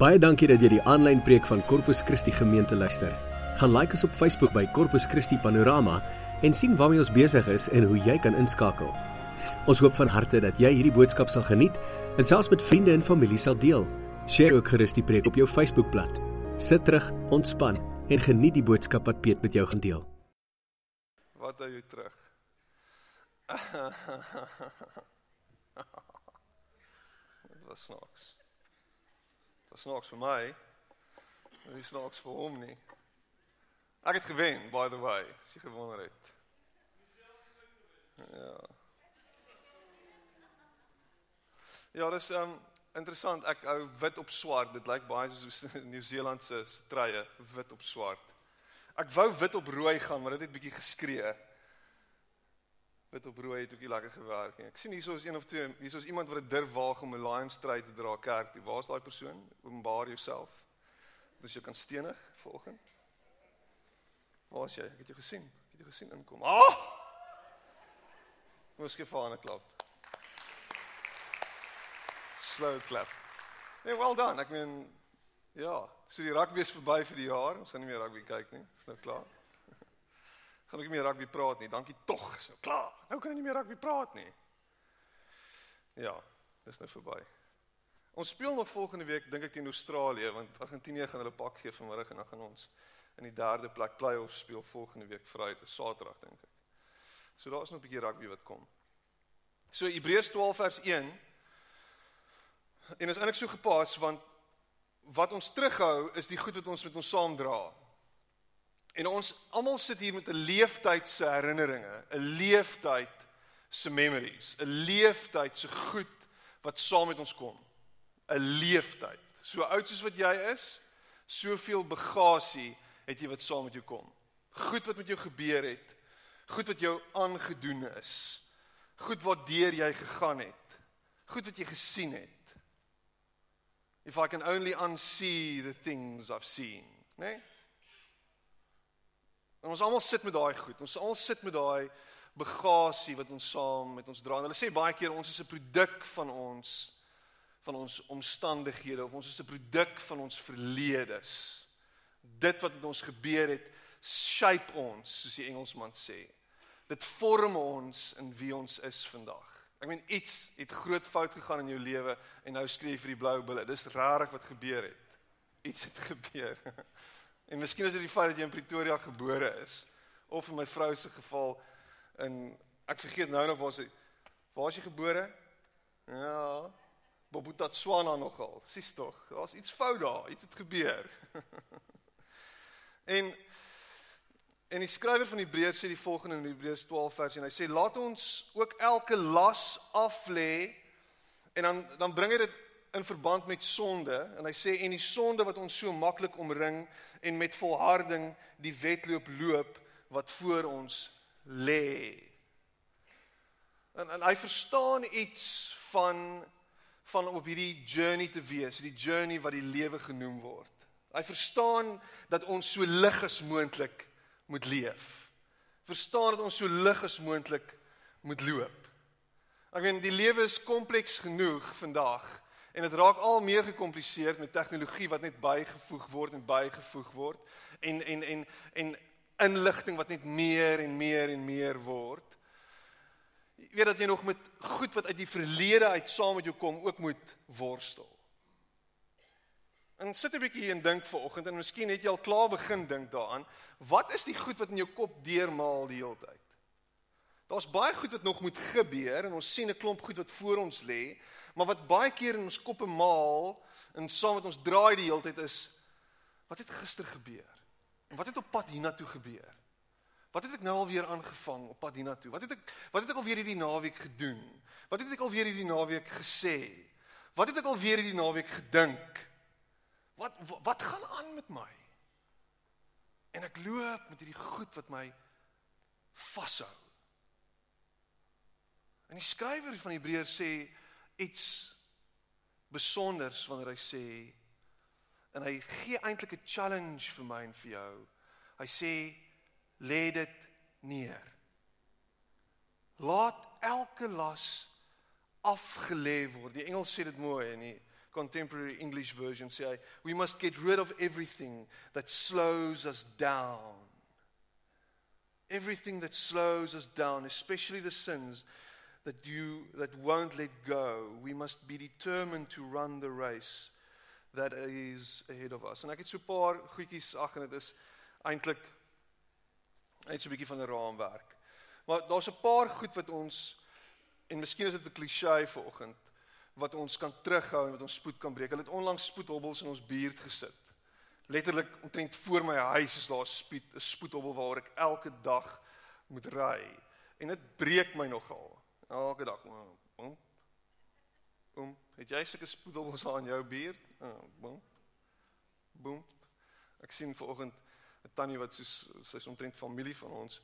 Baie dankie dat jy die aanlyn preek van Corpus Christi gemeente luister. Gaan like ons op Facebook by Corpus Christi Panorama en sien waarmee ons besig is en hoe jy kan inskakel. Ons hoop van harte dat jy hierdie boodskap sal geniet en selfs met vriende en familie sal deel. Deel ook gerus die preek op jou Facebookblad. Sit terug, ontspan en geniet die boodskap wat Piet met jou gaan deel. Wat hou jy terug? Dit was snaaks. Dit was snaaks vir my. Dit is snaaks vir hom nie. Ek het gewen, by the way, as jy gewonder het. Ja. Ja, dis um interessant. Ek hou wit op swart. Dit lyk baie soos Nieu-Seelandse treie, wit op swart. Ek wou wit op rooi gaan, maar dit het bietjie geskree. Wit op rooi het ook nie lekker gewerk nie. Ek sien hierso is een of twee, hierso is iemand wat 'n durf waag om 'n lion stryd te dra kerk toe. Waar's daai persoon? Openbaar jouself. Dus jy kan stenig vanoggend. Waar is jy? Ek het jou gesien. Ek het jou gesien inkom. Ah! Moes vir 'n klap. Slow clap. Nee, well done. Ek meen ja, so die rugby is verby vir die jaar. Ons gaan nie meer rugby kyk nie. Dis nou klaar. Gaan ek nie meer rugby praat nie. Dankie tog. Nou klaar. Nou kan ek nie meer rugby praat nie. Ja, dis nou verby. Ons speel nog volgende week dink ek teen Australië want Argentinië gaan hulle pak gee vanmiddag en dan gaan ons in die derde plek play-off speel volgende week Vrydag, Saterdag dink ek. So daar is nog 'n bietjie rugby wat kom. So Hebreërs 12 vers 1 En is eintlik so gepas want wat ons terughou is die goed wat ons met ons saam dra. En ons almal sit hier met 'n leeftyd se herinneringe, 'n leeftyd se memories, 'n leeftyd se goed wat saam met ons kom. 'n Leeftyd. So oud soos wat jy is, soveel bagasie het jy wat saam met jou kom. Goed wat met jou gebeur het, goed wat jou aangedoen is, goed wat deur jy gegaan het, goed wat jy gesien het. If I can only unsee the things I've seen, né? Nee? En ons almal sit met daai goed. Ons almal sit met daai bagasie wat ons saam met ons dra. En hulle sê baie keer ons is 'n produk van ons van ons omstandighede of ons is 'n produk van ons verledes. Dit wat met ons gebeur het, shape ons, soos die Engelsman sê. Dit vorm ons in wie ons is vandag. Ek meen iets het groot fout gegaan in jou lewe en nou skree jy vir die blou bulle. Dis rarig wat gebeur het. Iets het gebeur. En miskien is dit die feit dat jy in Pretoria gebore is of in my vrou se geval in ek vergeet nou nog waar sy waar is jy gebore? Ja. Bobotatswana nogal. Sis tog. Daar's iets fout daar. Iets het gebeur. en en die skrywer van Hebreërs sê die volgende in Hebreërs 12 vers en hy sê laat ons ook elke las af lê en dan dan bring hy dit in verband met sonde en hy sê en die sonde wat ons so maklik omring en met volharding die wedloop loop wat voor ons lê. En en hy verstaan iets van van op hierdie journey te wees, die journey wat die lewe genoem word. Hy verstaan dat ons so lig as moontlik moet leef. Verstaan dat ons so lig as moontlik moet loop. Ek meen die lewe is kompleks genoeg vandag En dit raak al meer gekompliseerd met tegnologie wat net bygevoeg word en bygevoeg word en en en en inligting wat net meer en meer en meer word. Jy weet dat jy nog met goed wat uit die verlede uit saam met jou kom ook moet worstel. En sit 'n bietjie hier en dink vanoggend en miskien het jy al klaar begin dink daaraan, wat is die goed wat in jou kop deurmaal die hele tyd? Daar's baie goed wat nog moet gebeur en ons sien 'n klomp goed wat voor ons lê, Maar wat baie keer in ons koppe maal en saam met ons draai die hele tyd is wat het gister gebeur? En wat het op pad hiernatoe gebeur? Wat het ek nou alweer aangevang op pad hiernatoe? Wat het ek wat het ek alweer hierdie naweek gedoen? Wat het ek alweer hierdie naweek gesê? Wat het ek alweer hierdie naweek gedink? Wat, wat wat gaan aan met my? En ek loop met hierdie goed wat my vashou. En die skrywer van Hebreërs sê iets besonders wanneer hy sê en hy gee eintlik 'n challenge vir my en vir jou. Hy sê lê dit neer. Laat elke las afgelê word. Die Engels sê dit mooi en die contemporary English version sê hy, we must get rid of everything that slows us down. Everything that slows us down, especially the sins that you that won't let go. We must be determined to run the race that is ahead of us. En ek het so 'n paar goedjies ag en dit is eintlik net so 'n bietjie van 'n raamwerk. Maar daar's 'n paar goed wat ons en miskien is dit 'n klise vanoggend wat ons kan terughou en wat ons spoed kan breek. Hulle het onlangs spoedhobbels in ons buurt gesit. Letterlik omtrent voor my huis is daar 'n spoed 'n spoedhobbel waar ek elke dag moet ry. En dit breek my nogal. Elke dag. Boom. Boom. Het jy sulke spoedhobbels aan jou buurt? Boom. Boom. Ek sien vanoggend 'n tannie wat soos sy's omtrent familie van ons.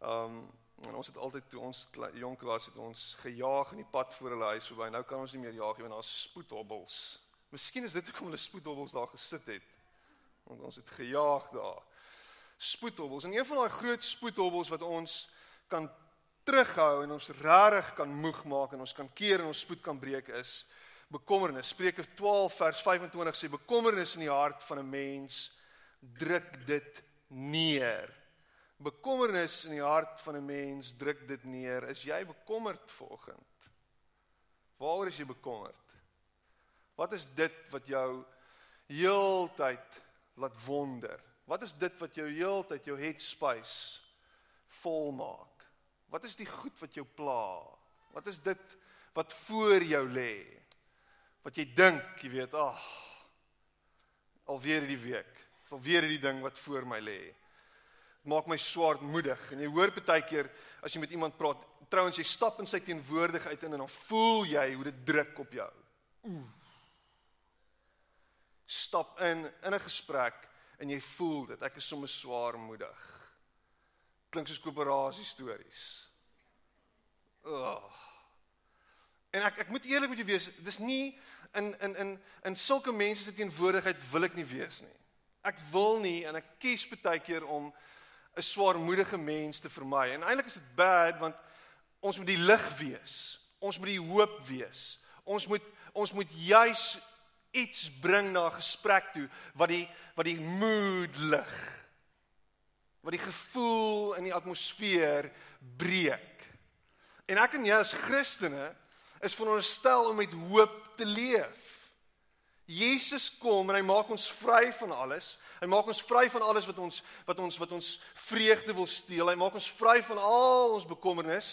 Um en ons het altyd toe ons jonk was het ons gejaag in die pad voor hulle huis verby. Nou kan ons nie meer jaag nie want daar's spoedhobbels. Miskien is dit hoekom hulle spoedhobbels daar gesit het. Want ons het gejaag daar. Spoedhobbels. En een van daai groot spoedhobbels wat ons kan terughou en ons rarig kan moeg maak en ons kan keer en ons spoed kan breek is bekommernis. Spreuke 12 vers 25 sê bekommernis in die hart van 'n mens druk dit neer. Bekommernis in die hart van 'n mens druk dit neer. Is jy bekommerd vanoggend? Waaroor is jy bekommerd? Wat is dit wat jou heeltyd laat wonder? Wat is dit wat jou heeltyd jou headspace vol maak? Wat is die goed wat jou pla? Wat is dit wat voor jou lê? Wat jy dink, jy weet, ag, oh, alweer hierdie week sal weer hierdie ding wat voor my lê. Maak my swaarmoedig. En jy hoor baie keer as jy met iemand praat, trouens jy stap in sy teenwoordigheid in en dan voel jy hoe dit druk op jou. Ooh. Stap in in 'n gesprek en jy voel dit. Ek is sommer swaarmoedig. Klink soos koöperasie stories. Oh. En ek ek moet eerlik met jou wees, dis nie in in in in sulke mense se teenwoordigheid wil ek nie wees nie. Ek wil nie en ek kies baie keer om 'n swaarmoedige mens te vermy. En eintlik is dit bad want ons moet die lig wees. Ons moet die hoop wees. Ons moet ons moet juis iets bring na 'n gesprek toe wat die wat die mood lig. Wat die gevoel in die atmosfeer breek. En ek en jy as Christene is veronderstel om met hoop te leef. Jesus kom en hy maak ons vry van alles. Hy maak ons vry van alles wat ons wat ons wat ons vreugde wil steel. Hy maak ons vry van al ons bekommernis.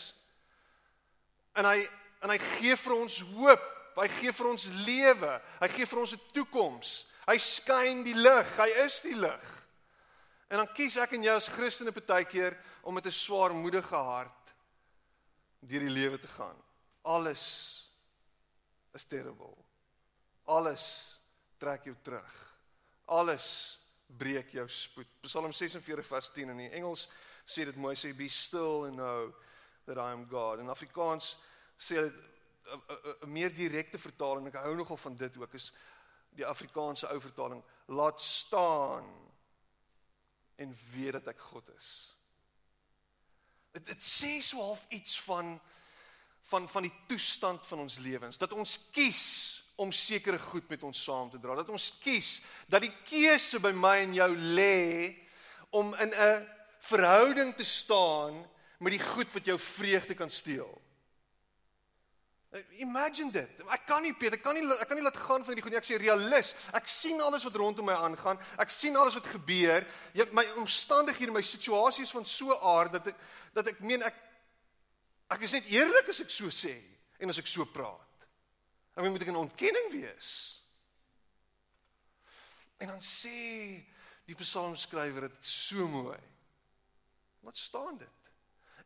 En hy en hy gee vir ons hoop. Hy gee vir ons lewe. Hy gee vir ons 'n toekoms. Hy skyn die lig. Hy is die lig. En dan kies ek en jy as Christene partykeer om met 'n swaarmoedige hart deur die lewe te gaan. Alles is terrible. Alles trek jou terug. Alles breek jou spoed. Psalm 46 vers 10 in die Engels sê dit mooi sê be still and know that I am God. In Afrikaans sê dit 'n meer direkte vertaling. Ek hou nogal van dit ook is die Afrikaanse ou vertaling laat staan en weet dat ek God is. Dit dit sê so half iets van van van die toestand van ons lewens dat ons kies om sekere goed met ons saam te dra. Dat ons kies dat die keuse by my en jou lê om in 'n verhouding te staan met die goed wat jou vreugde kan steel. Imagine dit. Ek kan nie Peter, ek kan nie ek kan nie laat gaan van hierdie goed nie. Ek sê realis. Ek sien alles wat rondom my aangaan. Ek sien alles wat gebeur. Jy my omstandighede, my situasie is van so aard dat ek dat ek meen ek ek is net eerlik as ek so sê en as ek so praat. En wie moet ek in ontkenning wees? En dan sê die psalmskrywer dit so mooi. Wat staan dit?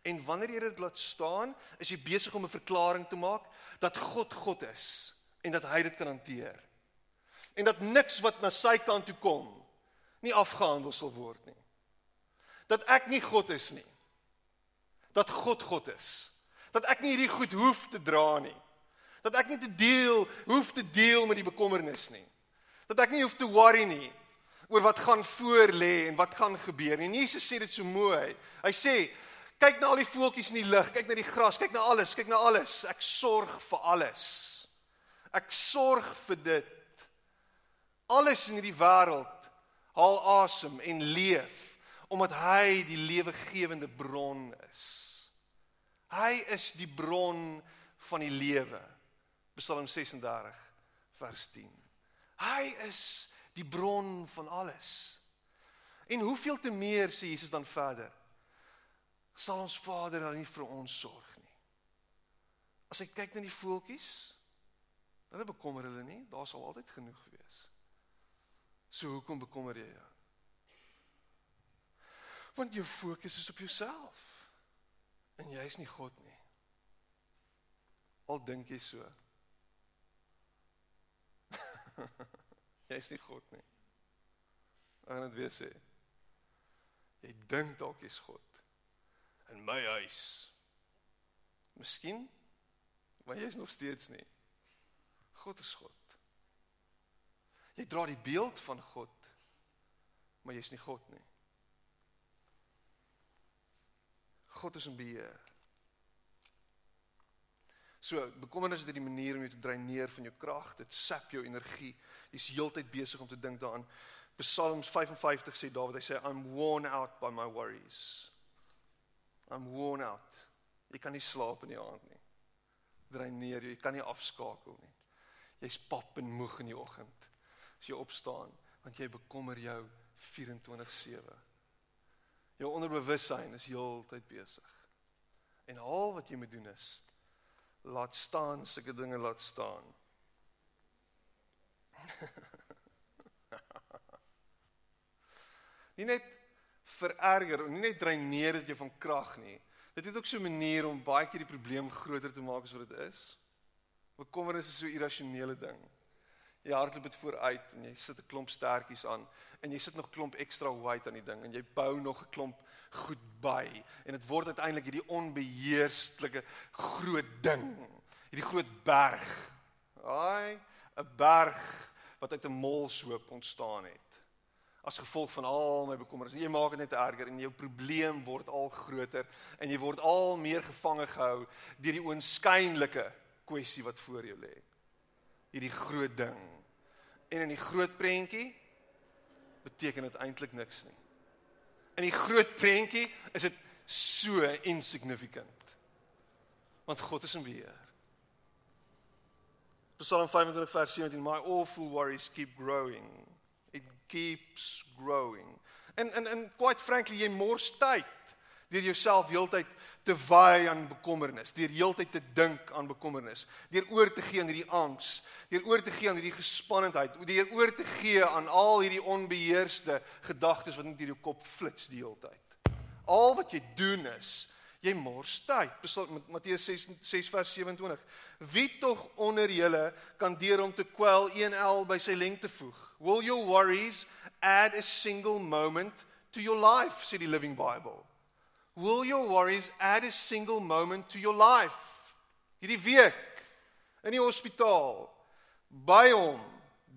En wanneer jy dit laat staan, is jy besig om 'n verklaring te maak dat God God is en dat hy dit kan hanteer. En dat niks wat na sy kant toe kom nie afgehandel sal word nie. Dat ek nie God is nie. Dat God God is. Dat ek nie hierdie goed hoef te dra nie dat ek nie te deel hoef te deel met die bekommernis nie. Dat ek nie hoef te worry nie oor wat gaan voor lê en wat gaan gebeur nie. Jesus sê dit so mooi. Hy sê kyk na al die voeltjies in die lug, kyk na die gras, kyk na alles, kyk na alles. Ek sorg vir alles. Ek sorg vir dit. Alles in hierdie wêreld haal asem en leef omdat hy die lewegewende bron is. Hy is die bron van die lewe. Psalm 36 vers 10. Hy is die bron van alles. En hoeveel te meer sê Jesus dan verder? Sal ons Vader dan nie vir ons sorg nie? As hy kyk na die voeltjies, hulle bekommer hulle nie, daar sal altyd genoeg wees. So hoekom bekommer jy jou? Want jou fokus is op jouself. En jy is nie God nie. Al dink jy so. jy is nie God nie. Ek gaan dit weer sê. Jy dink dalk jy's God in my huis. Miskien maar jy is nog steeds nie. God is God. Jy dra die beeld van God, maar jy's nie God nie. God is in beheer. So, bekommernis is dit die manier om jou te dreineer van jou krag, dit sap jou energie. Jy's heeltyd besig om te dink daaraan. Psalms 55 sê Dawid, hy sê I'm worn out by my worries. I'm worn out. Jy kan nie slaap in die aand nie. Dreineer jou, jy kan nie afskakel nie. Jy's pap en moeg in die oggend as jy opstaan, want jy bekommer jou 24/7. Jou onderbewussyn is heeltyd besig. En al wat jy moet doen is laat staan sulke dinge laat staan. nie net vererger, nie net dreineer dit jou van krag nie. Dit het ook so 'n manier om baie keer die probleem groter te maak as wat dit is. Bekommernis is so 'n irrasionele ding. Jy hardloop dit vooruit en jy sit 'n klomp stertjies aan en jy sit nog klomp ekstra weight aan die ding en jy bou nog 'n klomp goed by en dit word uiteindelik hierdie onbeheerslike groot ding, hierdie groot berg. Ai, 'n berg wat uit 'n molshoop ontstaan het as gevolg van al my bekommernis. Jy maak dit net erger en jou probleem word al groter en jy word al meer gevange gehou deur die oënskynlike kwessie wat voor jou lê hierdie groot ding. En in die groot prentjie beteken dit eintlik niks nie. In die groot prentjie is dit so insignificant. Want God is in beheer. Psalm 25 vers 17 My awful worries keep growing. Keeps growing. En en en quite frankly jy mors tyd deur jouself heeltyd te waai aan bekommernis, deur heeltyd te dink aan bekommernis, deur oor te gee aan hierdie angs, deur oor te gee aan hierdie gespannenheid, deur oor te gee aan al hierdie onbeheerste gedagtes wat net in jou kop flits die hele tyd. Al wat jy doen is jy mors tyd. Matteus 6 6 vers 27. Wie tog onder julle kan deur om te kwel 1L by sy lengte voeg? Will your worries add a single moment to your life? die Living Bible. Will your worries add a single moment to your life? Hierdie week in die hospitaal by hom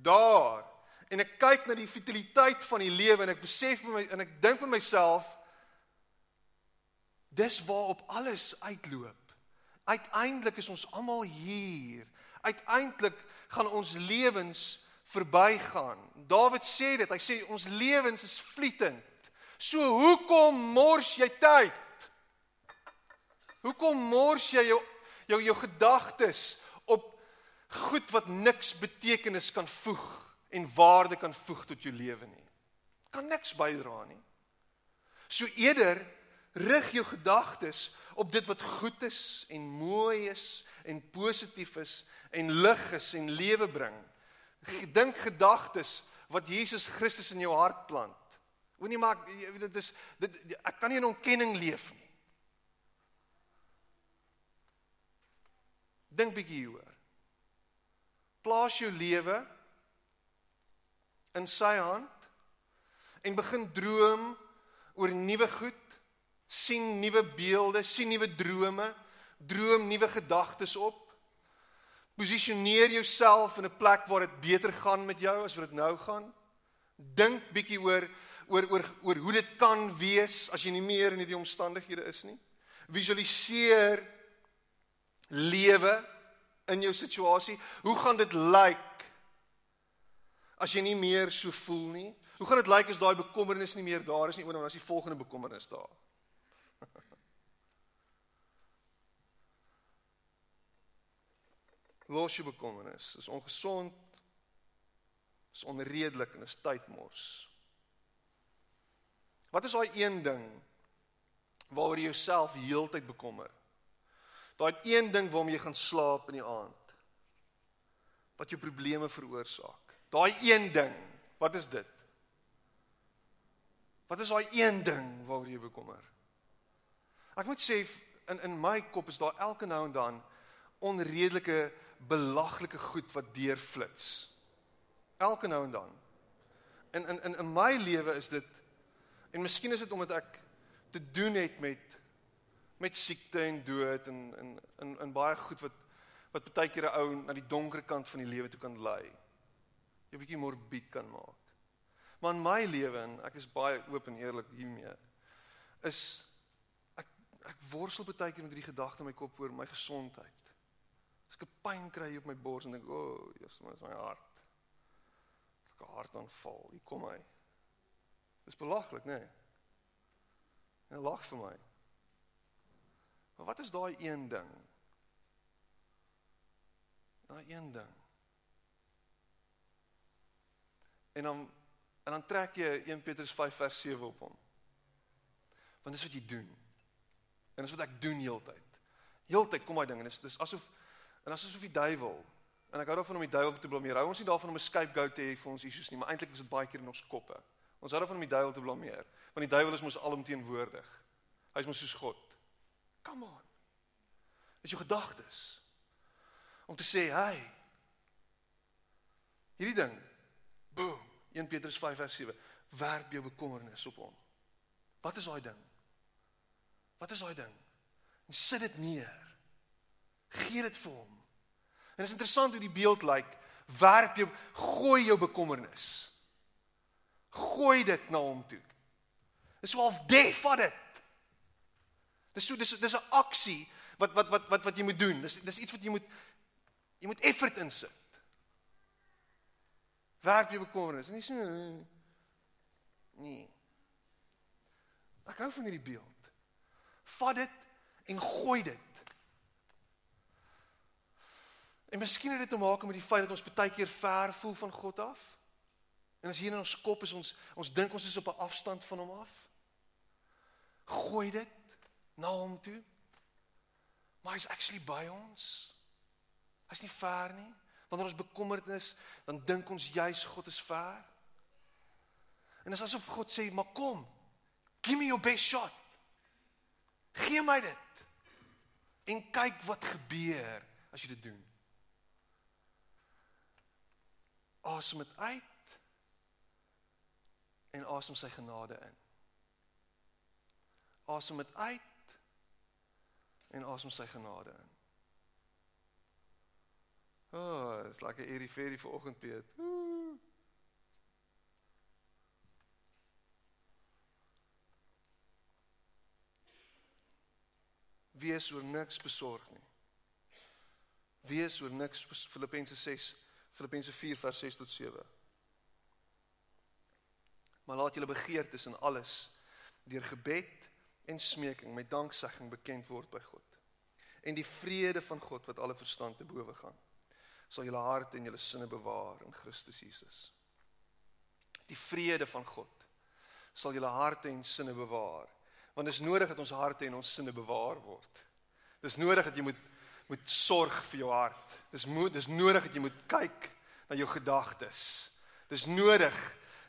daar en ek kyk na die vitaliteit van die lewe en ek besef my en ek dink met myself dis waarop alles uitloop. Uiteindelik is ons almal hier. Uiteindelik gaan ons lewens verbygaan. Dawid sê dit, hy sê ons lewens is vlietend. So hoekom mors jy tyd? Hoekom mors jy jou jou jou gedagtes op goed wat niks betekenis kan voeg en waarde kan voeg tot jou lewe nie? Kan niks bydra nie. So eerder rig jou gedagtes op dit wat goed is en mooi is en positief is en lig is en lewe bring. Dink gedagtes wat Jesus Christus in jou hart plant. Moenie maak dit is dit ek kan nie in ontkenning leef nie. Dink bietjie hieroor. Plaas jou lewe in sy hand en begin droom oor nuwe goed, sien nuwe beelde, sien nuwe drome, droom nuwe gedagtes op. Posisioneer jouself in 'n plek waar dit beter gaan met jou as wat dit nou gaan. Dink bietjie oor oor oor oor hoe dit kan wees as jy nie meer in hierdie omstandighede is nie. Visualiseer lewe in jou situasie? Hoe gaan dit lyk as jy nie meer so voel nie? Hoe gaan dit lyk as daai bekommernis nie meer daar is nie, oor dan as die volgende bekommernis daar? Los jou bekommernis. Dis ongesond. Dis onredelik en dis tydmors. Wat is daai een ding waaroor jy jouself heeltyd bekommer? Daai een ding waarmee jy gaan slaap in die aand. Wat jou probleme veroorsaak. Daai een ding. Wat is dit? Wat is daai een ding waaroor jy bekommer? Ek moet sê in in my kop is daar elke nou en dan onredelike belaglike goed wat deurflits. Elke nou en dan. In in in in my lewe is dit en miskien is dit omdat ek te doen het met met siekte en dood en in in in baie goed wat wat baie keer 'n ou na die donker kant van die lewe toe kan lei. Jy bietjie morbied kan maak. Maar in my lewe en ek is baie oop en eerlik hiermee is ek ek worstel baie keer met hierdie gedagte in my kop oor my gesondheid. As ek 'n pyn kry op my bors en dink, "O, oh, Jesus, maar dis my hart." Ek 'n hartaanval. Hier kom hy. Dis belaglik, nê? Nee. En lag vir my. Maar wat is daai een ding? Daai een ding. En dan en dan trek jy 1 Petrus 5 vers 7 op hom. Want dis wat jy doen. En dis wat ek doen heeltyd. Heeltyd kom daai ding en dis dis asof en asof die duiwel en ek hou daarvan om die duiwel te blameer. Hou ons nie daarvan om 'n scapegoat te hê vir ons issues nie, maar eintlik is dit baie keer in ons koppe. Ons hou daarvan om die duiwel te blameer, want die duiwel is mos alomteenwoordig. Hy is mos soos God. Come on. Dis jou gedagtes. Om te sê, "Hey, hierdie ding. Boom. 1 Petrus 5 vers 7. Werp jou bekommernis op hom. Wat is daai ding? Wat is daai ding? En sit dit neer. Gee dit vir hom. En dit is interessant hoe die beeld lyk. Werp jou, gooi jou bekommernis. Gooi dit na hom toe. Dis so half def vat dit. Dis so dis dis 'n aksie wat wat wat wat wat jy moet doen. Dis dis iets wat jy moet jy moet effort insit. Werp jy bekommernis. Nie so nee. Ek hou van hierdie beeld. Vat dit en gooi dit. En miskien het dit te maak met die feit dat ons baie keer ver voel van God af. En as hier in ons kop is ons ons dink ons is op 'n afstand van hom af. Gooi dit na hom toe. Maar hy's actually by ons. Hy's nie ver nie. Wanneer ons bekommerd is, dan dink ons juis God is ver. En dit is asof God sê, "Maar kom. Give me your best shot. Gee my dit. En kyk wat gebeur as jy dit doen." Asem dit uit en asem sy genade in. Asem dit uit en asem sy genade in. O, oh, dit's lekker hierdie ferie vir oggend Piet. Wees oor niks besorg nie. Wees oor niks Filippense 6 Filippense 4 vers 6 tot 7. Maar laat julle begeertes in alles deur gebed en smeking met danksegging bekend word by God. En die vrede van God wat alle verstand te bowe gaan, sal julle harte en julle sinne bewaar in Christus Jesus. Die vrede van God sal julle harte en sinne bewaar, want dit is nodig dat ons harte en ons sinne bewaar word. Dis nodig dat jy moet moet sorg vir jou hart. Dis moet dis nodig dat jy moet kyk na jou gedagtes. Dis nodig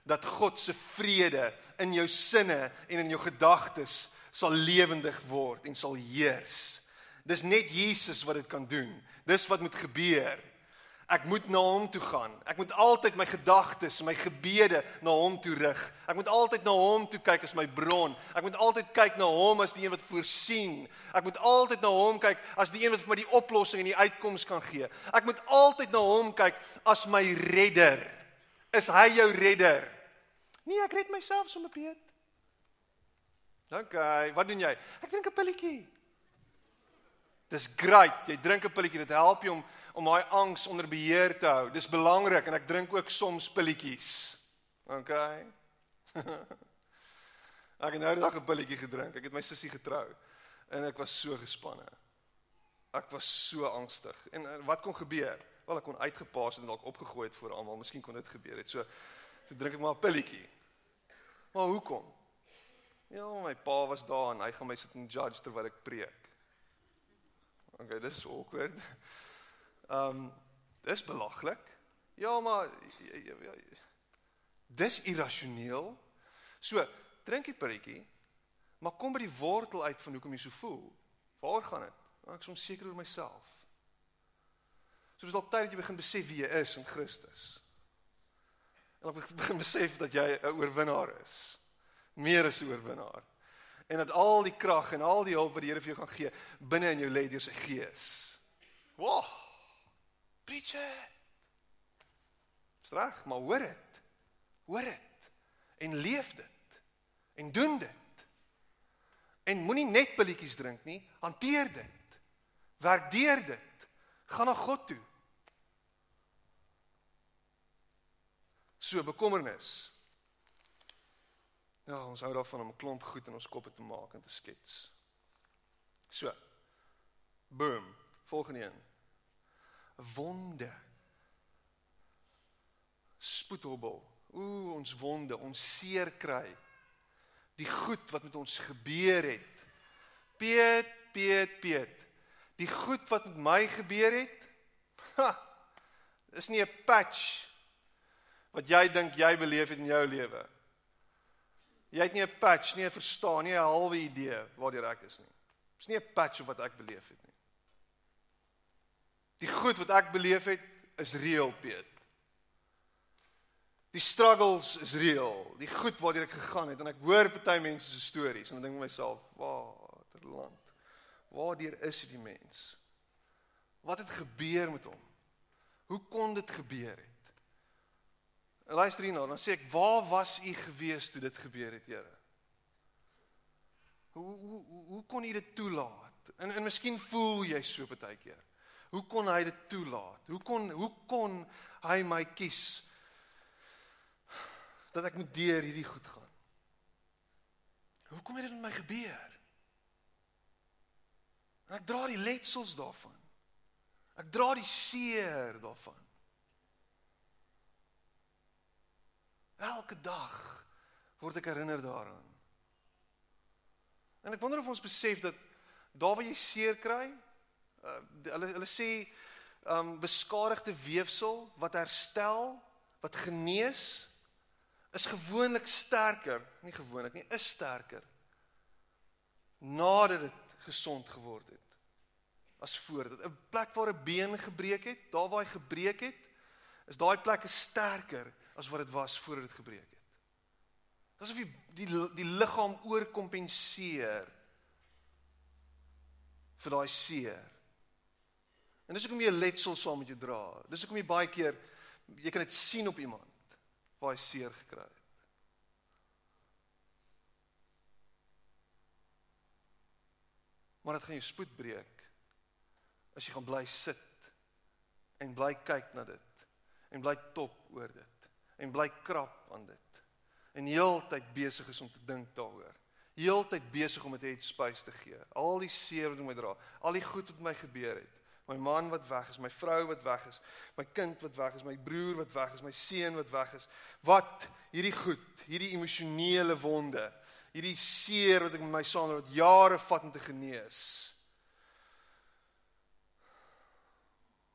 dat God se vrede in jou sinne en in jou gedagtes sal lewendig word en sal heers. Dis net Jesus wat dit kan doen. Dis wat moet gebeur. Ek moet na hom toe gaan. Ek moet altyd my gedagtes, my gebede na hom toe rig. Ek moet altyd na hom toe kyk as my bron. Ek moet altyd kyk na hom as die een wat voorsien. Ek moet altyd na hom kyk as die een wat vir my die oplossing en die uitkoms kan gee. Ek moet altyd na hom kyk as my redder. Is hy jou redder? Nee, ek red myself sommer Piet. OK, wat doen jy? Ek drink 'n pilletjie. Dis great. Jy drink 'n pilletjie, dit help jou om om daai angs onder beheer te hou. Dis belangrik en ek drink ook soms pilletjies. OK. ek het nou die dag 'n pilletjie gedrink. Ek het my sussie getrou en ek was so gespanne. Ek was so angstig. En eh, wat kon gebeur? Wel ek kon uitgepaas en dalk opgegooi het voor almal. Miskien kon dit gebeur het. So so drink ek maar 'n pilletjie. Maar hoekom? Ja, my pa was daar en hy gaan my sit en judge terwyl ek preek. Okay, dis awkward. Ehm um, dis belaglik. Ja, maar ja, ja, ja, dis irrasioneel. So, drink die pilletjie, maar kom by die wortel uit van hoekom jy so voel. Waar gaan dit? Ek is onseker oor myself. So dis dalk tyd dat jy begin besef wie jy is in Christus. En dan begin besef dat jy 'n oorwinnaar is. Meer as 'n oorwinnaar en dat al die krag en al die hulp wat die Here vir jou gaan gee binne in jou lê deur sy gees. Wow. Preach it. Strag, maar hoor dit. Hoor dit en leef dit en doen dit. En moenie net pilletjies drink nie, hanteer dit. Werk deur dit. Gaan na God toe. So bekommernis Ja, ons hou daarvan om 'n klomp goed in ons koppe te maak en te skets. So. Boom. Volgende een. Wonde. Spoedhobbel. Ooh, ons wonde, ons seer kry. Die goed wat met ons gebeur het. Piet, Piet, Piet. Die goed wat met my gebeur het. Ha. Is nie 'n patch wat jy dink jy beleef het in jou lewe. Jy het nie 'n patch, nie 'n verstaan, nie 'n halwe idee waartoe ek is nie. Dis nie 'n patch wat ek beleef het nie. Die goed wat ek beleef het is reël, Piet. Die struggles is reël. Die goed waartoe ek gegaan het en ek hoor party mense se stories en dan dink ek myself, "Watter land. Waardeur is die mens? Wat het gebeur met hom? Hoe kon dit gebeur het?" Luister hierna, dan sê ek, "Waar was u gewees toe dit gebeur het, Here?" Hoe hoe hoe kon u dit toelaat? En en miskien voel jy so baie keer. Hoe kon hy dit toelaat? Hoe kon hoe kon hy my kies dat ek moet deur hierdie goed gaan? Hoe kom dit met my gebeur? En ek dra die letsels daarvan. Ek dra die seer daarvan. Elke dag word ek herinner daaraan. En ek wonder of ons besef dat daar waar jy seer kry, uh, hulle hulle sê um beskadigde weefsel wat herstel, wat genees is gewoonlik sterker, nie gewoonlik nie, is sterker nadat dit gesond geword het as voor dit 'n plek waar 'n been gebreek het, daar waar hy gebreek het, is daai plek sterker as wat dit was voor dit gebreek het. Dis of die die, die liggaam oorkompenseer vir daai seer. En dis hoekom jy 'n letsel saam met jou dra. Dis hoekom jy baie keer jy kan dit sien op iemand waar hy seer gekry het. Maar dit gaan jou spoed breek as jy gaan bly sit en bly kyk na dit en bly top oor dit en bly krap aan dit. En heeltyd besig is om te dink daaroor. Heeltyd besig om dit headspace te gee. Al die seer wat my dra, al die goed wat my gebeur het. My man wat weg is, my vrou wat weg is, my kind wat weg is, my broer wat weg is, my seun wat weg is. Wat hierdie goed, hierdie emosionele wonde, hierdie seer wat ek met my saam het jare vat om te genees.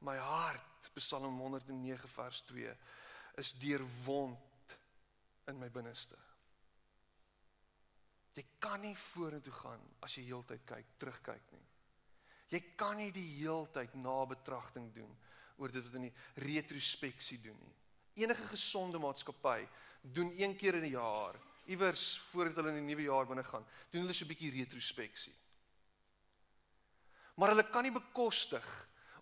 My hart, Psalm 109 vers 2 is deurwond in my binneste. Jy kan nie vorentoe gaan as jy heeltyd kyk, terugkyk nie. Jy kan nie die heeltyd nabetragting doen oor dit wat in die retrospeksie doen nie. Enige gesonde maatskappy doen een keer in 'n jaar, iewers voordat hulle in die nuwe jaar binne gaan, doen hulle so 'n bietjie retrospeksie. Maar hulle kan nie bekostig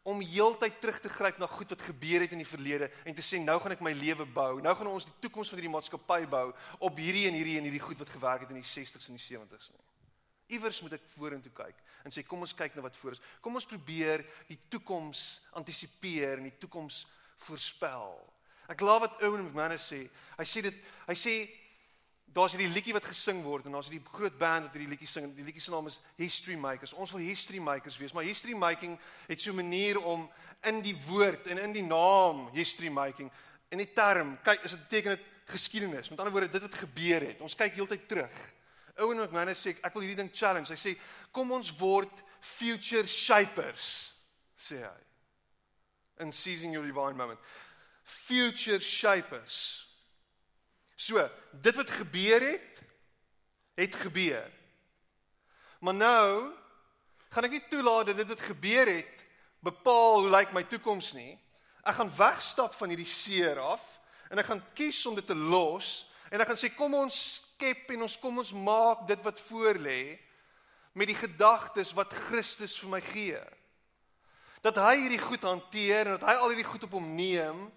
om heeltyd terug te gryp na goed wat gebeur het in die verlede en te sê nou gaan ek my lewe bou. Nou gaan ons die toekoms van hierdie maatskappy bou op hierdie en hierdie en hierdie goed wat gewerk het in die 60s en die 70s nie. Iewers moet ek vorentoe kyk en sê kom ons kyk na wat voor is. Kom ons probeer die toekoms antisipeer en die toekoms voorspel. Ek glo wat Owen McManus sê. Hy sê dit hy sê daar's hierdie liedjie wat gesing word en daar's hierdie groot band wat hierdie liedjie sing. Die liedjie se naam is History Makers. Ons wil history makers wees, maar history making het so 'n manier om in die woord en in die naam history making in die term, kyk, is dit beteken dit geskiedenis. Met ander woorde, dit wat gebeur het. Ons kyk heeltyd terug. Owen McManus sê ek wil hierdie ding challenge. Hy sê kom ons word future shapers, sê hy. In seizing your divine moment future shapers. So, dit wat gebeur het, het gebeur. Maar nou gaan ek nie toelaat dat dit wat gebeur het bepaal hoe lyk my toekoms nie. Ek gaan wegstap van hierdie seer af en ek gaan kies om dit te los en ek gaan sê kom ons skep en ons kom ons maak dit wat voor lê met die gedagtes wat Christus vir my gee. Dat hy hierdie goed hanteer en dat hy al hierdie goed op hom neem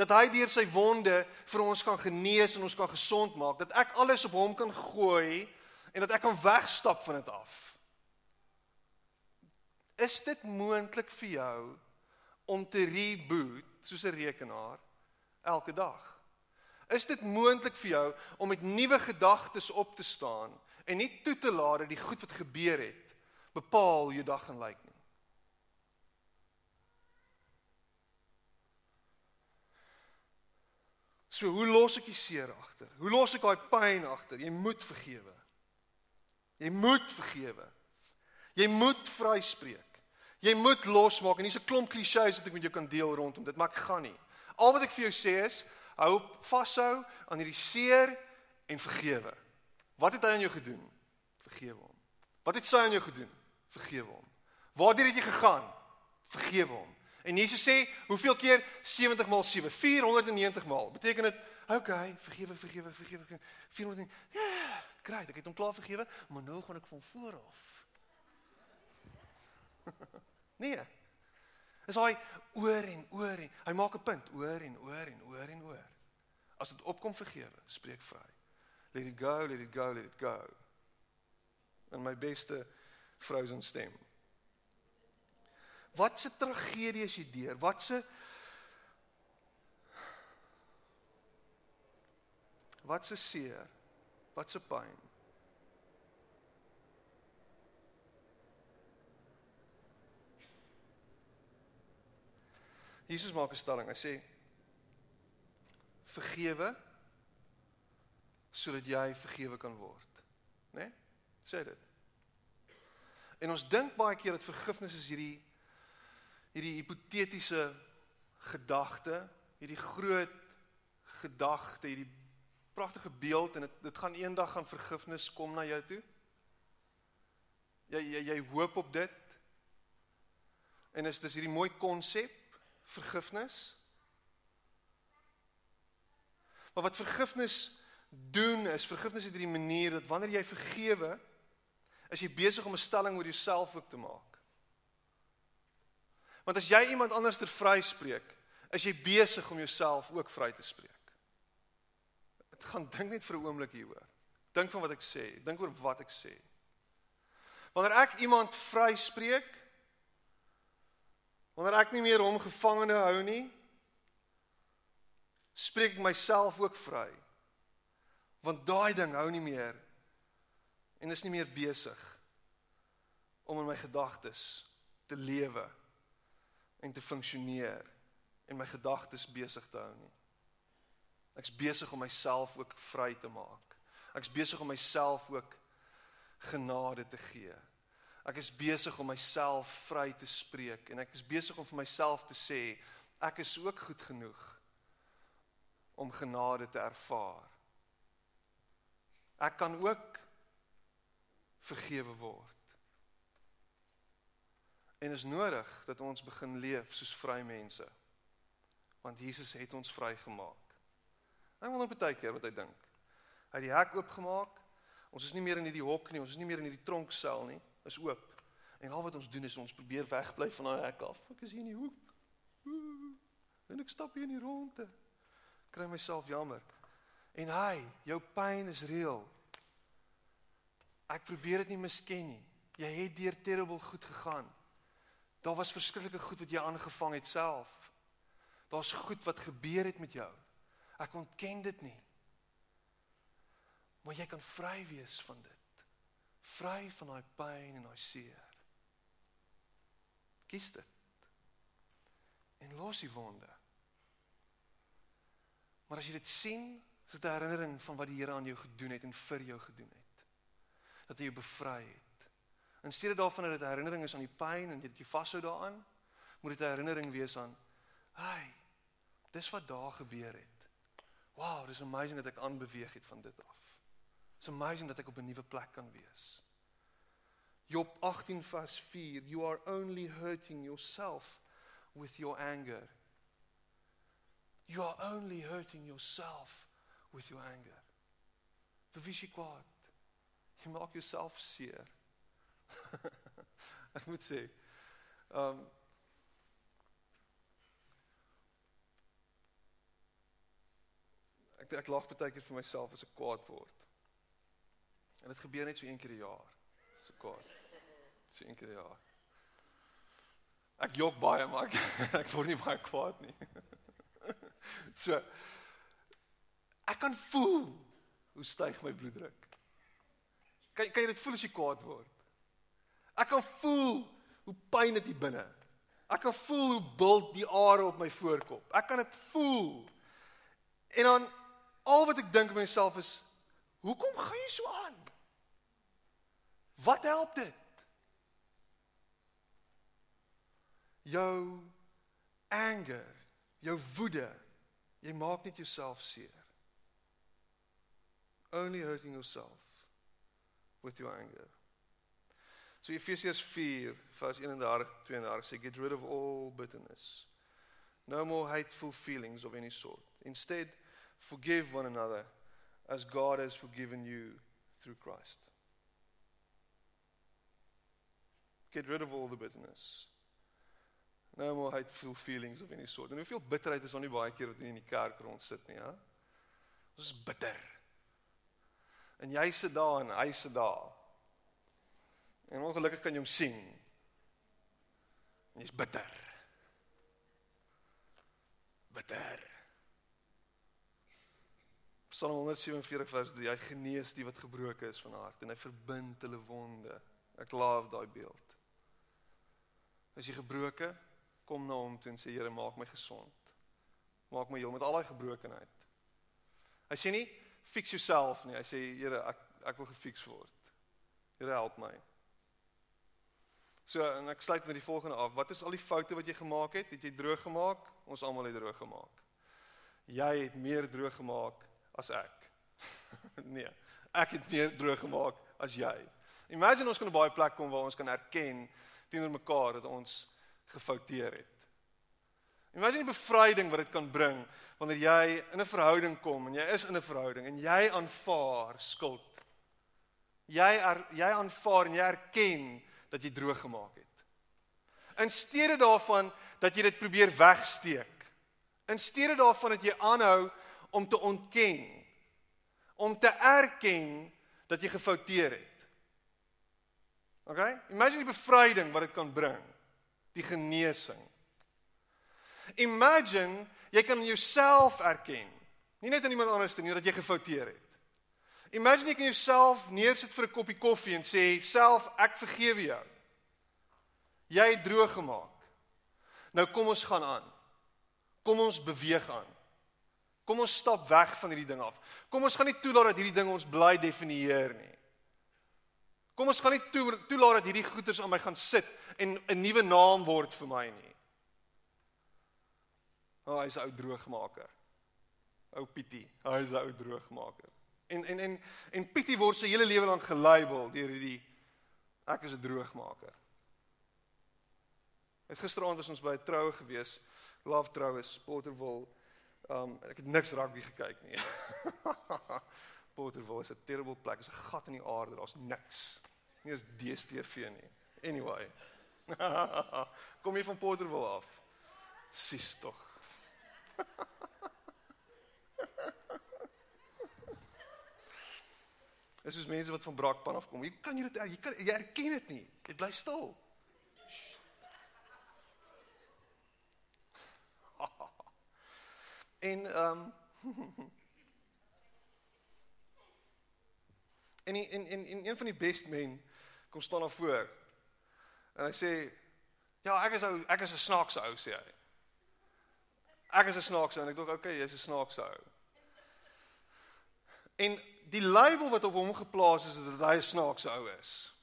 dat hy deur sy wonde vir ons kan genees en ons kan gesond maak, dat ek alles op hom kan gooi en dat ek kan wegstap van dit af. Is dit moontlik vir jou om te reboot soos 'n rekenaar elke dag? Is dit moontlik vir jou om met nuwe gedagtes op te staan en nie toe te laat dat die goed wat gebeur het bepaal jou dag gaan lyk nie? So hoe los ek die seer agter? Hoe los ek daai pyn agter? Jy moet vergewe. Jy moet vergewe. Jy moet vryspreek. Jy moet losmaak en hier's 'n klomp klisjées wat ek met jou kan deel rondom dit, maar ek gaan nie. Al wat ek vir jou sê is, hou vashou aan hierdie seer en vergewe. Wat het hy aan jou gedoen? Vergewe hom. Wat het sy aan jou gedoen? Vergewe hom. Waartoe het jy gegaan? Vergewe hom. En Jesus sê, hoeveel keer 70 maal 7? 490 maal. Beteken dit, okay, vergewe, vergewe, vergewe, vergewe. 490. Ja, great, ek het hom klaar vergewe, maar nou gaan ek van voor af. nee. Is hy oor en oor en hy maak 'n punt, oor en oor en oor en oor. As dit opkom vergewe, spreek vry. Let it go, let it go, let it go. En my beste se stem. Wat 'n tragedie is jy deur? Wat 'n Wat 'n seer? Wat 'n pyn? Jesus maak 'n stelling. Hy sê vergewe sodat jy vergewe kan word. Né? Nee? Sê dit. En ons dink baie keer dat vergifnis is hierdie hierdie hipotetiese gedagte, hierdie groot gedagte, hierdie pragtige beeld en dit dit gaan eendag gaan vergifnis kom na jou toe. Jy jy jy hoop op dit. En is dis hierdie mooi konsep vergifnis. Maar wat vergifnis doen is vergifnis het hierdie manier dat wanneer jy vergewe, is jy besig om 'n stelling oor jouself ook te maak. Want as jy iemand anders ter vryspreek, is jy besig om jouself ook vry te spreek. Dit gaan dink net vir 'n oomblik hieroor. Dink van wat ek sê, dink oor wat ek sê. Wanneer ek iemand vryspreek, wanneer ek nie meer hom gevangene hou nie, spreek ek myself ook vry. Want daai ding hou nie meer en is nie meer besig om in my gedagtes te lewe en te funksioneer en my gedagtes besig te hou nie. Ek's besig om myself ook vry te maak. Ek's besig om myself ook genade te gee. Ek is besig om myself vry te spreek en ek is besig om vir myself te sê ek is ook goed genoeg om genade te ervaar. Ek kan ook vergewe word. En is nodig dat ons begin leef soos vrye mense. Want Jesus het ons vrygemaak. Wil net baie keer wat hy dink. Hy het die hek oopgemaak. Ons is nie meer in hierdie hok nie, ons is nie meer in hierdie tronksel nie. Is oop. En al wat ons doen is ons probeer wegbly van daai hek af. Ek is hier in die hoek. En ek stap hier in die ronde. Kry myself jammer. En hy, jou pyn is reël. Ek probeer dit nie misken nie. Jy het deur terrible goed gegaan. Daar was verskriklike goed wat jy aangevang het self. Daar's goed wat gebeur het met jou. Ek ontken dit nie. Maar jy kan vry wees van dit. Vry van daai pyn en daai seer. Kies dit. En los die wonde. Maar as jy dit sien, is dit 'n herinnering van wat die Here aan jou gedoen het en vir jou gedoen het. Dat hy jou bevry het. In steede daarvan dat dit 'n herinnering is aan die pyn en jy dit vashou daaraan, moet dit 'n herinnering wees aan, "Hey, dis wat daar gebeur het. Wow, dis amazing dat ek aanbeweeg het van dit af. It's amazing dat ek op 'n nuwe plek kan wees." Job 18 vers 4, "You are only hurting yourself with your anger." You are only hurting yourself with your anger. Vir wie jy kwaad? Jy maak jouself seer. ek moet sê, ehm um, ek ek lag baie keer vir myself as ek kwaad word. En dit gebeur net so een keer 'n jaar. So kwaad. So een keer 'n jaar. Ek jok baie maar ek, ek word nie baie kwaad nie. So ek kan voel hoe styg my bloeddruk. Kan kan jy dit voel as jy kwaad word? Ek kan voel hoe pyn dit hier binne. Ek kan voel hoe bult die are op my voorkop. Ek kan dit voel. En dan al wat ek dink myself is, hoekom gaan jy so aan? Wat help dit? Jou anger, jou woede, Jy maak net jouself seer. Only hurting yourself with your anger. So Efesiërs 4 vers 31 32 sê get rid of all bitterness. No more hateful feelings of any sort. Instead, forgive one another as God has forgiven you through Christ. Get rid of all the bitterness. No more hateful feelings of any sort. En hoeveel bitterheid is daar nie baie keer wat in die kerk rond sit nie, hè? Ons is bitter. En jy sit daar en hy sit daar. En ongelukkig kan jy hom sien. En jy's bitter. Bitter. Psalm 147 vers 3: Hy genees die wat gebroken is van hart en hy verbind hulle wonde. Ek love daai beeld. As jy gebroken kom na hom toe en sê Here maak my gesond. Maak my heel met al daai gebrokenheid. Hy sê nie fix yourself nie. Hy sê Here ek ek wil gefiks word. Here help my. So en ek sluit met die volgende af. Wat is al die foute wat jy gemaak het? Het jy droog gemaak? Ons almal het droog gemaak. Jy het meer droog gemaak as ek. nee, ek het meer droog gemaak as jy. Imagine ons kan op 'n baie plek kom waar ons kan erken teenoor mekaar dat ons gefouteer het. Imagine die bevryding wat dit kan bring wanneer jy in 'n verhouding kom en jy is in 'n verhouding en jy aanvaar skuld. Jy er, jy aanvaar en jy erken dat jy droog gemaak het. In steede daarvan dat jy dit probeer wegsteek. In steede daarvan dat jy aanhou om te ontken. Om te erken dat jy gefouteer het. OK? Imagine die bevryding wat dit kan bring die genesing. Imagine jy kan jouself erken. Nie net aan iemand anders nie dat jy gefouteer het. Imagine jy kan jouself neersit vir 'n koppie koffie en sê self ek vergewe jou. Jy het droog gemaak. Nou kom ons gaan aan. Kom ons beweeg aan. Kom ons stap weg van hierdie ding af. Kom ons gaan nie toelaat dat hierdie ding ons bly definieer nie. Kom ons gaan nie toelaat dat hierdie goeters aan my gaan sit en 'n nuwe naam word vir my nie. O, oh, hy's 'n ou droogmaker. Ou Pietie, hy's ou droogmaker. En en en en Pietie word sy hele lewe lank gelabel deur hierdie ek is 'n droogmaker. Het gisteraand was ons by 'n troue gewees, love troues, Potterville. Um ek het niks rugby gekyk nie. Potterville is 'n terrible plek, is 'n gat in die aarde, daar's niks. Nie eens DStv nie. Anyway. Kom jy van Potterville af? Sis tog. Dis soos mense wat van braakpan af kom. Jy kan jy dit jy kan jy erken dit nie. Jy bly stil. En ehm um, en, en en en een van die best men kom staan daar voor. En hy sê ja, ek is ou, ek is 'n snaakse ou sê hy. Ek is 'n snaakse ou en ek dink okay, jy's 'n snaakse ou. En die label wat op hom geplaas is dat hy 'n snaakse ou is.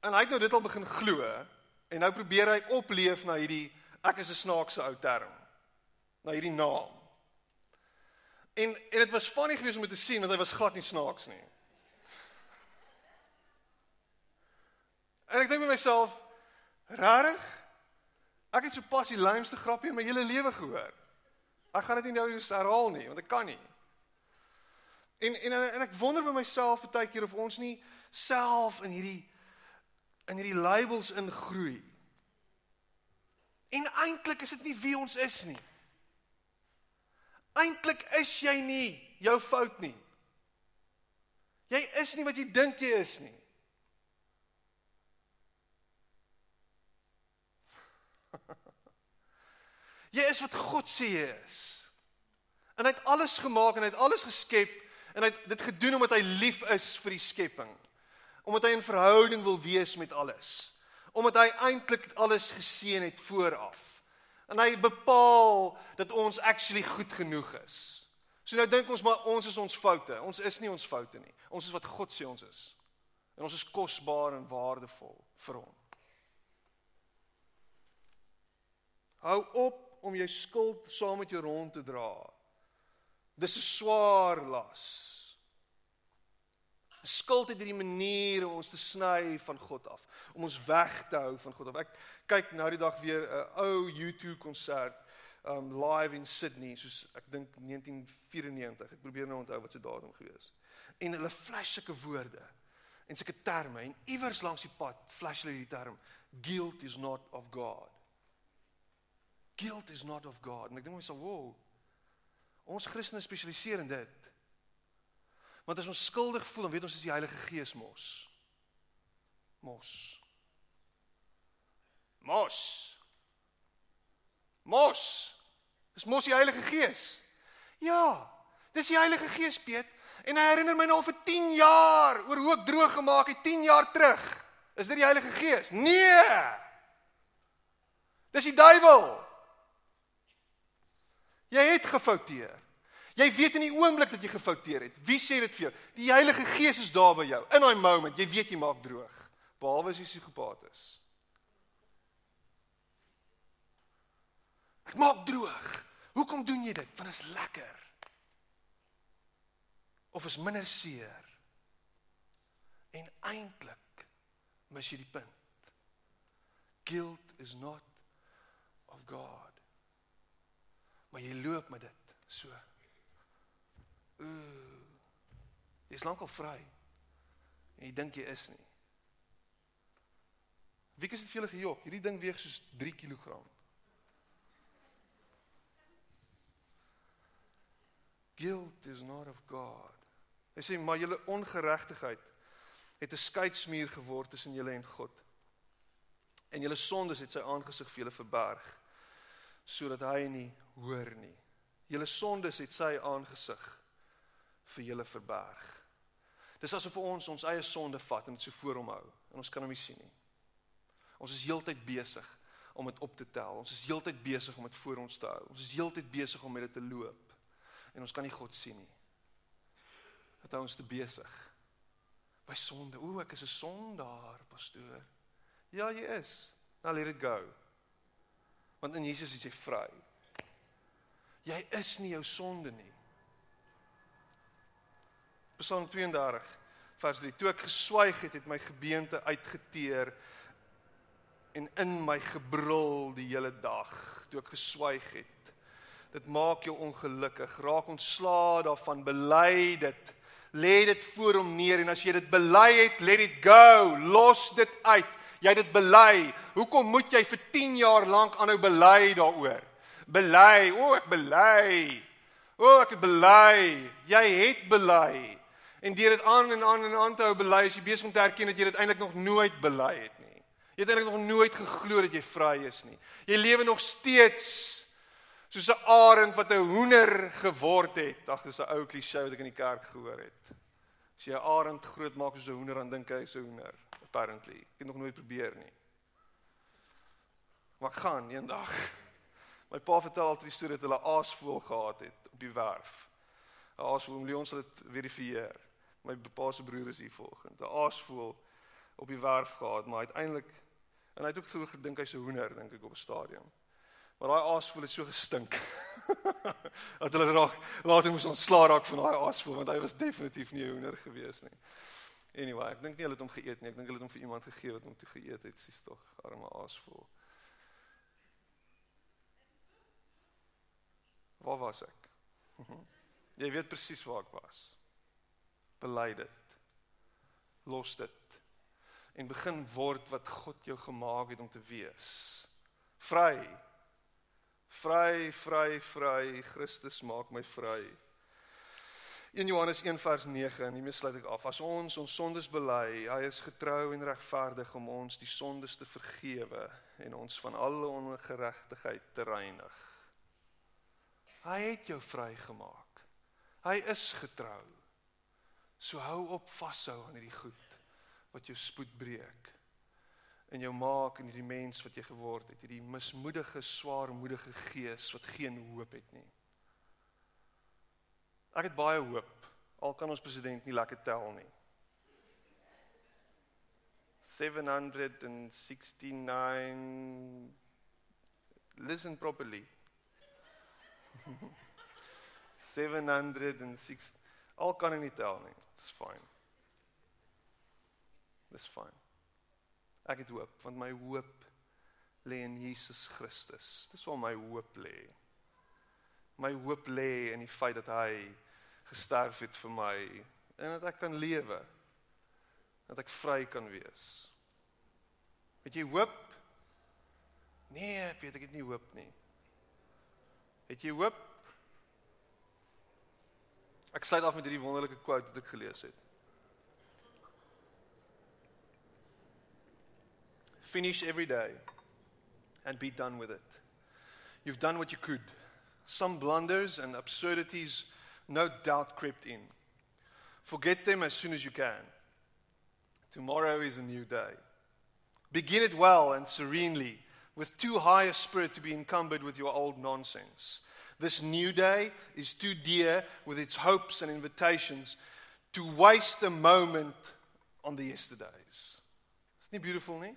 En hy het nou dit al begin glo en nou probeer hy opleef na hierdie ek is 'n snaakse ou term. Na hierdie naam. En en dit was funny geweest om te sien want hy was glad nie snaaks nie. En ek dink by myself, rarig? Ek het so pas die lamste grappie in my hele lewe gehoor. Ek gaan dit nie nou herhaal nie, want ek kan nie. En en en ek wonder by myself baie keer of ons nie self in hierdie in hierdie labels ingroei. En eintlik is dit nie wie ons is nie. Eintlik is jy nie jou fout nie. Jy is nie wat jy dink jy is nie. Jy is wat God sê jy is. En hy het alles gemaak en hy het alles geskep en hy het dit gedoen omdat hy lief is vir die skepping. Omdat hy in verhouding wil wees met alles. Omdat hy eintlik alles geseën het vooraf. En hy bepaal dat ons actually goed genoeg is. So nou dink ons maar ons is ons foute. Ons is nie ons foute nie. Ons is wat God sê ons is. En ons is kosbaar en waardevol vir hom. Hou op om jou skuld saam met jou rond te dra. Dis 'n swaar las. Skuld het hierdie manier om ons te sny van God af, om ons weg te hou van God af. Ek kyk nou die dag weer 'n ou YouTube konsert um live in Sydney, soos ek dink 1994. Ek probeer nou onthou wat se datum gewees. En hulle flash sulke woorde en sulke terme en iewers langs die pad flash hulle die term guilt is not of God. Guilt is not of God. En ek dink myself, "Wow. Ons Christene spesialiseer in dit." Want as ons skuldig voel, dan weet ons dis die Heilige Gees mos. Mos. Mos. Mos. Dis mos die Heilige Gees. Ja, dis die Heilige Gees, Piet. En hy herinner my nou al vir 10 jaar oor hoe ek droog gemaak het 10 jaar terug. Is dit die Heilige Gees? Nee. Dis die duiwel. Jy het gefouteer. Jy weet in die oomblik dat jy gefouteer het. Wie sê dit vir jou? Die Heilige Gees is daar by jou in daai moment. Jy weet jy maak droog. Behalwe as jy psigopaat is. Ek maak droog. Hoekom doen jy dit? Want dit is lekker. Of is minder seer. En eintlik mis jy die punt. Guilt is not of God. Maar jy loop met dit so. Ooh. Jy's lankal vry. En jy dink jy is nie. Wie kies dit vir julle gejok? Hierdie ding weeg soos 3 kg. Guilt is not of God. Hy sê maar julle ongeregtigheid het 'n skeidsmuur geword tussen julle en God. En julle sondes het sy aangesig vir julle verberg sodat hy nie hoor nie. Julle sondes het sy aangesig vir julle verberg. Dis asof ons ons eie sonde vat en dit so voor hom hou en ons kan hom nie sien nie. Ons is heeltyd besig om dit op te tel. Ons is heeltyd besig om dit voor ons te hou. Ons is heeltyd besig om met dit te loop. En ons kan nie God sien nie. Dat hou ons te besig by sonde. O, ek is 'n sondaar, pastoor. Ja, jy is. Nou let it go. Want in Jesus is jy vry. Jy is nie jou sonde nie. Psalm 32 vers 3. Toe ek geswyg het, het my gebeente uitgeteer en in my gebrul die hele dag toe ek geswyg het. Dit maak jou ongelukkig. Raak ontslaa daarvan, bely dit. Lê dit voor hom neer en as jy dit bely het, let it go. Los dit uit. Jy het dit bely. Hoekom moet jy vir 10 jaar lank aanhou bely daaroor? Bely, o, ek bely. O, ek het bely. Jy het bely. En deur dit aan en aan en aan te hou bely, is jy besig om te erken dat jy dit eintlik nog nooit bely het nie. Jy het eintlik nog nooit geglo dat jy vry is nie. Jy lewe nog steeds soos 'n arend wat 'n hoender geword het. Ag, dis 'n ou klise wat ek in die kerk gehoor het. As jy 'n arend grootmaak soos 'n hoender, dan dink hy hy's 'n hoender, apparently. Ek het nog nooit probeer nie. Maar ek gaan eendag. My pa vertel altyd die storie dat hulle aasvoël gehad het op die werf. 'n Aasvoël, Leon sal dit verifieer. My pa se broer is hier volgende. 'n Aasvoël op die werf gehad, maar uiteindelik en hy het ook so gedink hy's 'n hoender, dink ek op 'n stadion. Maar daai aasvoël het so gestink. dat hulle raak later moes ontslaa raak van daai aasvoël want hy was definitief nie 'n hoender gewees nie. Anyway, ek dink nie hulle het hom geëet nie. Ek dink hulle het hom vir iemand gegee wat hom toe geëet het, sies tog, arme aasvoël. Waar was ek? Jy weet presies waar ek was. Bely dit. Los dit. En begin word wat God jou gemaak het om te wees. Vry. Vry, vry, vry. Christus maak my vry. 1 Johannes 1 vers 9 en hiermee sluit ek af. As ons ons sondes bely, hy is getrou en regverdig om ons die sondes te vergewe en ons van alle ongeregtigheid te reinig. Hy het jou vrygemaak. Hy is getrou. So hou op vashou aan hierdie goed wat jou spoed breek en jou maak in hierdie mens wat jy geword het, hierdie mismoedige, swaarmoedige gees wat geen hoop het nie. Ek het baie hoop al kan ons president nie lekker tel nie. 769 Listen properly. 706 al kan ek nie tel nie. Dis fyn. Dis fyn. Ek het hoop want my hoop lê in Jesus Christus. Dis waar my hoop lê. My hoop lê in die feit dat hy gesterf het vir my en dat ek kan lewe. Dat ek vry kan wees. Het jy hoop? Nee, weet ek het nie hoop nie. Het jy hoop? Ek sluit af met hierdie wonderlike quote wat ek gelees het. Finish every day and be done with it. You've done what you could. Some blunders and absurdities no doubt crept in. Forget them as soon as you can. Tomorrow is a new day. Begin it well and serenely, with too high a spirit to be encumbered with your old nonsense. This new day is too dear with its hopes and invitations to waste a moment on the yesterdays. Isn't it beautiful, nie?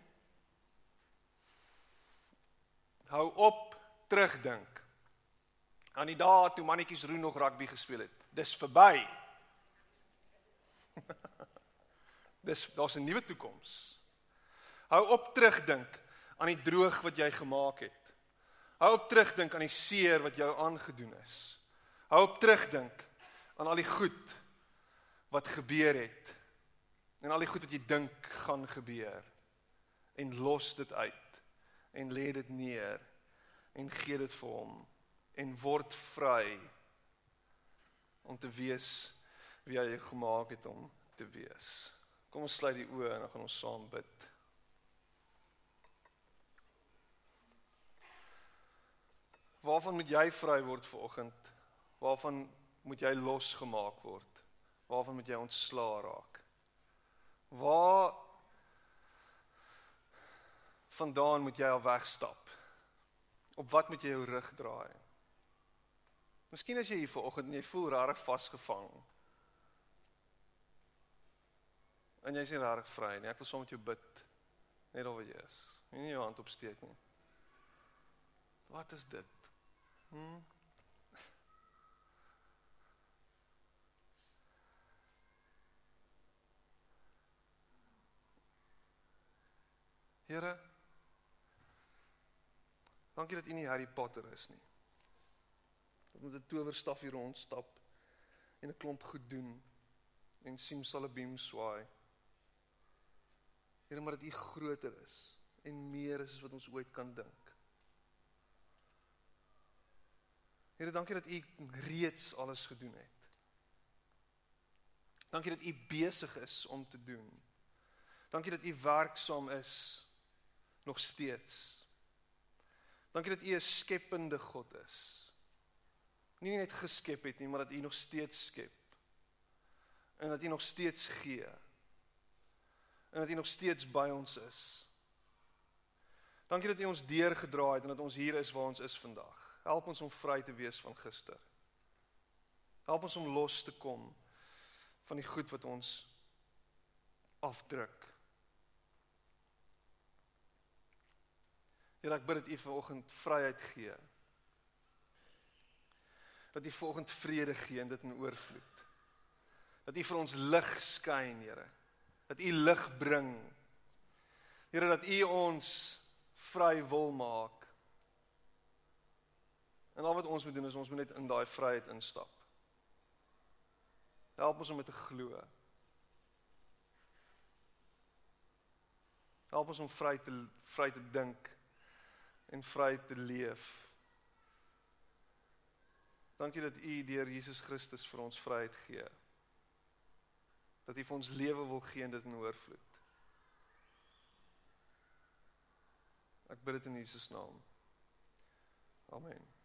Hou op terugdink aan die dae toe mannetjies roen nog rugby gespeel het. Dis verby. Dis daar's 'n nuwe toekoms. Hou op terugdink aan die droog wat jy gemaak het. Hou op terugdink aan die seer wat jou aangedoen is. Hou op terugdink aan al die goed wat gebeur het en al die goed wat jy dink gaan gebeur en los dit uit en lê dit neer en gee dit vir hom en word vry om te wees wie hy gemaak het om te wees. Kom ons sluit die oë en dan gaan ons saam bid. Waarvan moet jy vry word vanoggend? Waarvan moet jy losgemaak word? Waarvan moet jy ontslaa raak? Waar vandaan moet jy al wegstap? Op wat moet jy jou rug draai? Miskien as jy hier vanoggend en jy voel rarig vasgevang. En jy is nie rarig vry nie. Ek wil saam met jou bid. Net oor jy is. Jy nie jou hand opsteek nie. Wat is dit? Hm? Here Dankie dat U nie Harry Potter is nie met 'n towerstaf hier rondstap en 'n klomp goed doen en simsalabim swaai. Here, maar dat U groter is en meer is as wat ons ooit kan dink. Here, dankie dat U reeds alles gedoen het. Dankie dat U besig is om te doen. Dankie dat U werksaam is nog steeds. Dankie dat U 'n skepende God is. Nie net geskep het nie, maar dat U nog steeds skep. En dat U nog steeds gee. En dat U nog steeds by ons is. Dankie dat U ons deurgedra het en dat ons hier is waar ons is vandag. Help ons om vry te wees van gister. Help ons om los te kom van die goed wat ons afdruk. Here, ek bid dat U vanoggend vryheid gee. Dat U vanoggend vrede gee en dit in oorvloed. Dat U vir ons lig skyn, Here. Dat U lig bring. Here, dat U ons vry wil maak. En al wat ons moet doen is ons moet net in daai vryheid instap. Help ons om dit te glo. Help ons om vry te vry te dink en vry te leef. Dankie dat U deur Jesus Christus vir ons vryheid gee. Dat U vir ons lewe wil gee en dit in oorvloed. Ek bid dit in Jesus naam. Amen.